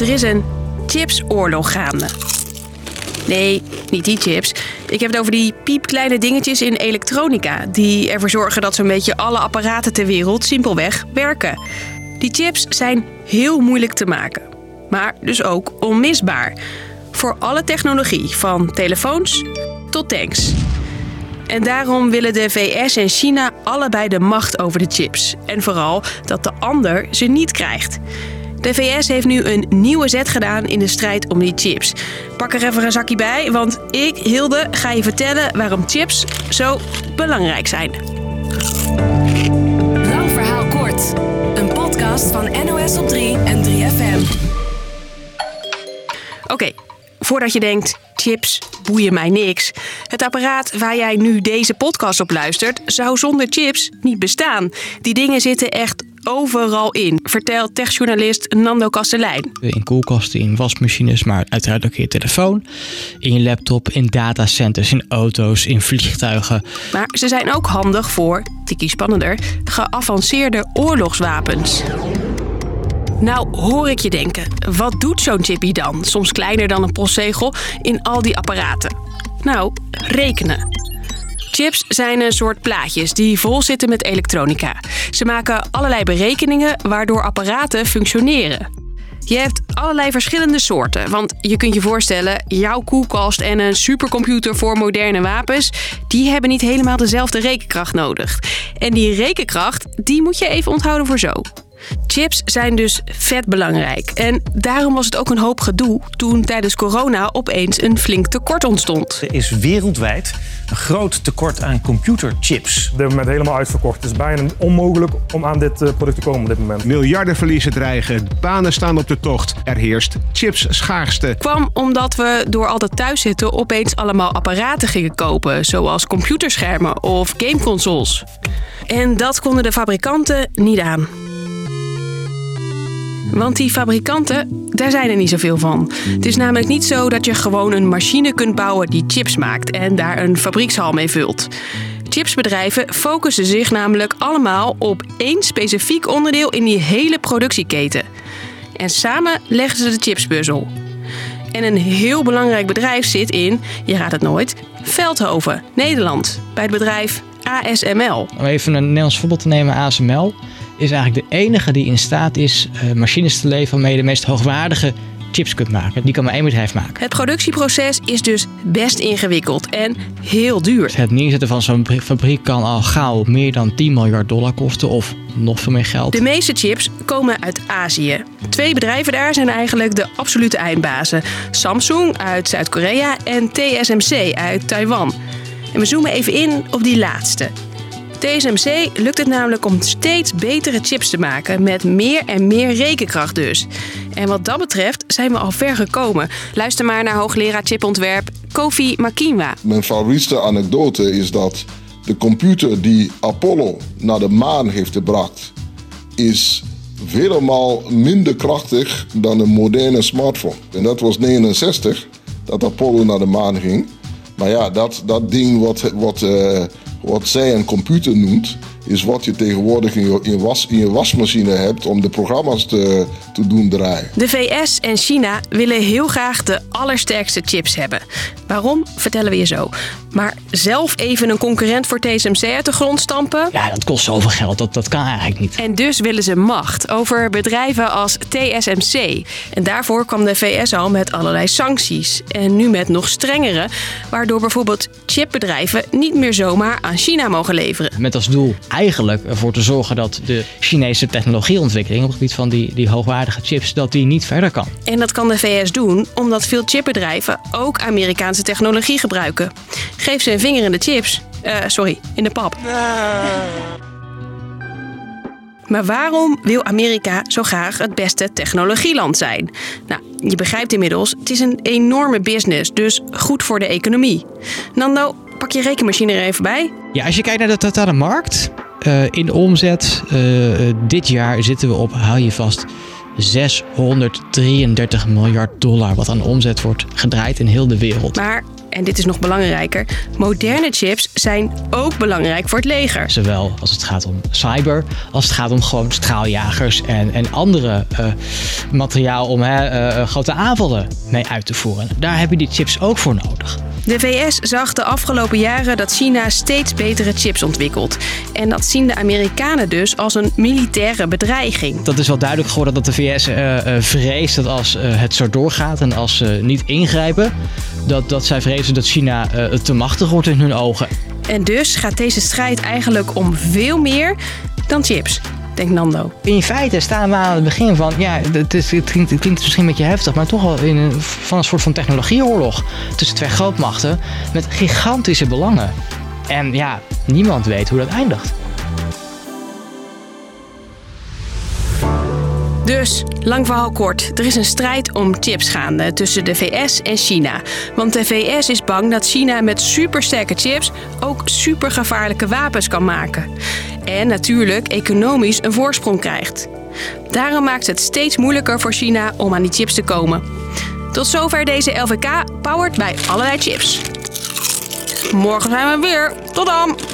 Er is een chipsoorlog gaande. Nee, niet die chips. Ik heb het over die piepkleine dingetjes in elektronica... die ervoor zorgen dat zo'n beetje alle apparaten ter wereld simpelweg werken. Die chips zijn heel moeilijk te maken. Maar dus ook onmisbaar. Voor alle technologie, van telefoons tot tanks. En daarom willen de VS en China allebei de macht over de chips. En vooral dat de ander ze niet krijgt. De VS heeft nu een nieuwe zet gedaan in de strijd om die chips. Pak er even een zakje bij, want ik, Hilde, ga je vertellen waarom chips zo belangrijk zijn. Lang verhaal kort. Een podcast van NOS op 3 en 3FM. Oké, voordat je denkt, chips boeien mij niks. Het apparaat waar jij nu deze podcast op luistert, zou zonder chips niet bestaan. Die dingen zitten echt overal in, vertelt techjournalist Nando Kastelein. In koelkasten, in wasmachines, maar uiteraard ook in je telefoon, in je laptop, in datacenters, in auto's, in vliegtuigen. Maar ze zijn ook handig voor, tikkie spannender, geavanceerde oorlogswapens. Nou hoor ik je denken, wat doet zo'n chippy dan, soms kleiner dan een postzegel, in al die apparaten? Nou, rekenen. Chips zijn een soort plaatjes die vol zitten met elektronica. Ze maken allerlei berekeningen waardoor apparaten functioneren. Je hebt allerlei verschillende soorten. Want je kunt je voorstellen, jouw koelkast en een supercomputer voor moderne wapens, die hebben niet helemaal dezelfde rekenkracht nodig. En die rekenkracht, die moet je even onthouden voor zo. Chips zijn dus vet belangrijk. En daarom was het ook een hoop gedoe toen tijdens corona opeens een flink tekort ontstond. Er is wereldwijd een groot tekort aan computerchips. Op dit moment helemaal uitverkocht. Het is bijna onmogelijk om aan dit eh, product te komen op dit moment. Miljardenverliezen dreigen, banen staan op de tocht. Er heerst chipsschaarste. Kwam omdat we door altijd thuis zitten opeens allemaal apparaten gingen kopen, zoals computerschermen of gameconsoles. En dat konden de fabrikanten niet aan. Want die fabrikanten, daar zijn er niet zoveel van. Het is namelijk niet zo dat je gewoon een machine kunt bouwen die chips maakt en daar een fabriekshal mee vult. Chipsbedrijven focussen zich namelijk allemaal op één specifiek onderdeel in die hele productieketen. En samen leggen ze de chipspuzzel. En een heel belangrijk bedrijf zit in, je raadt het nooit, Veldhoven, Nederland, bij het bedrijf ASML. Om even een Nederlands voorbeeld te nemen, ASML is eigenlijk de enige die in staat is uh, machines te leveren waarmee je de meest hoogwaardige chips kunt maken. Die kan maar één bedrijf maken. Het productieproces is dus best ingewikkeld en heel duur. Het neerzetten van zo'n fabriek kan al gauw meer dan 10 miljard dollar kosten of nog veel meer geld. De meeste chips komen uit Azië. Twee bedrijven daar zijn eigenlijk de absolute eindbazen. Samsung uit Zuid-Korea en TSMC uit Taiwan. En we zoomen even in op die laatste. TSMC lukt het namelijk om steeds betere chips te maken met meer en meer rekenkracht dus. En wat dat betreft zijn we al ver gekomen. Luister maar naar hoogleraar chipontwerp Kofi Makinwa. Mijn favoriete anekdote is dat de computer die Apollo naar de maan heeft gebracht, is vele maal minder krachtig dan een moderne smartphone. En dat was 69 dat Apollo naar de maan ging. Maar ja, dat, dat ding wat, wat uh, wat zij een computer noemt, is wat je tegenwoordig in je, in was, in je wasmachine hebt om de programma's te, te doen draaien. De VS en China willen heel graag de allersterkste chips hebben. Waarom, vertellen we je zo. Maar zelf even een concurrent voor TSMC uit de grond stampen? Ja, dat kost zoveel geld, dat, dat kan eigenlijk niet. En dus willen ze macht over bedrijven als TSMC. En daarvoor kwam de VS al met allerlei sancties. En nu met nog strengere, waardoor bijvoorbeeld chipbedrijven niet meer zomaar aan China mogen leveren. Met als doel eigenlijk ervoor te zorgen dat de Chinese technologieontwikkeling op het gebied van die, die hoogwaardige chips, dat die niet verder kan. En dat kan de VS doen omdat veel chipbedrijven ook Amerikaanse technologie gebruiken. Geef ze een vinger in de chips. Uh, sorry, in de pap. Maar waarom wil Amerika zo graag het beste technologieland zijn? Nou, je begrijpt inmiddels, het is een enorme business, dus goed voor de economie. Nando, pak je rekenmachine er even bij. Ja, als je kijkt naar de totale markt, uh, in omzet, uh, dit jaar zitten we op, hou je vast, 633 miljard dollar wat aan omzet wordt gedraaid in heel de wereld. Maar, en dit is nog belangrijker, moderne chips zijn ook belangrijk voor het leger. Zowel als het gaat om cyber, als het gaat om gewoon straaljagers en, en andere uh, materiaal om hè, uh, grote aanvallen mee uit te voeren. Daar heb je die chips ook voor nodig. De VS zag de afgelopen jaren dat China steeds betere chips ontwikkelt. En dat zien de Amerikanen dus als een militaire bedreiging. Dat is wel duidelijk geworden dat de VS uh, vreest dat als het zo doorgaat en als ze niet ingrijpen, dat, dat zij vrezen dat China te machtig wordt in hun ogen. En dus gaat deze strijd eigenlijk om veel meer dan chips denkt Nando. In feite staan we aan het begin van, ja, het, is, het, klinkt, het klinkt misschien een beetje heftig, maar toch al in een, van een soort van technologieoorlog tussen twee grootmachten met gigantische belangen. En ja, niemand weet hoe dat eindigt. Dus, lang verhaal kort, er is een strijd om chips gaande tussen de VS en China. Want de VS is bang dat China met supersterke chips ook supergevaarlijke wapens kan maken. En natuurlijk economisch een voorsprong krijgt. Daarom maakt het steeds moeilijker voor China om aan die chips te komen. Tot zover deze LVK, powered bij allerlei chips. Morgen zijn we weer. Tot dan!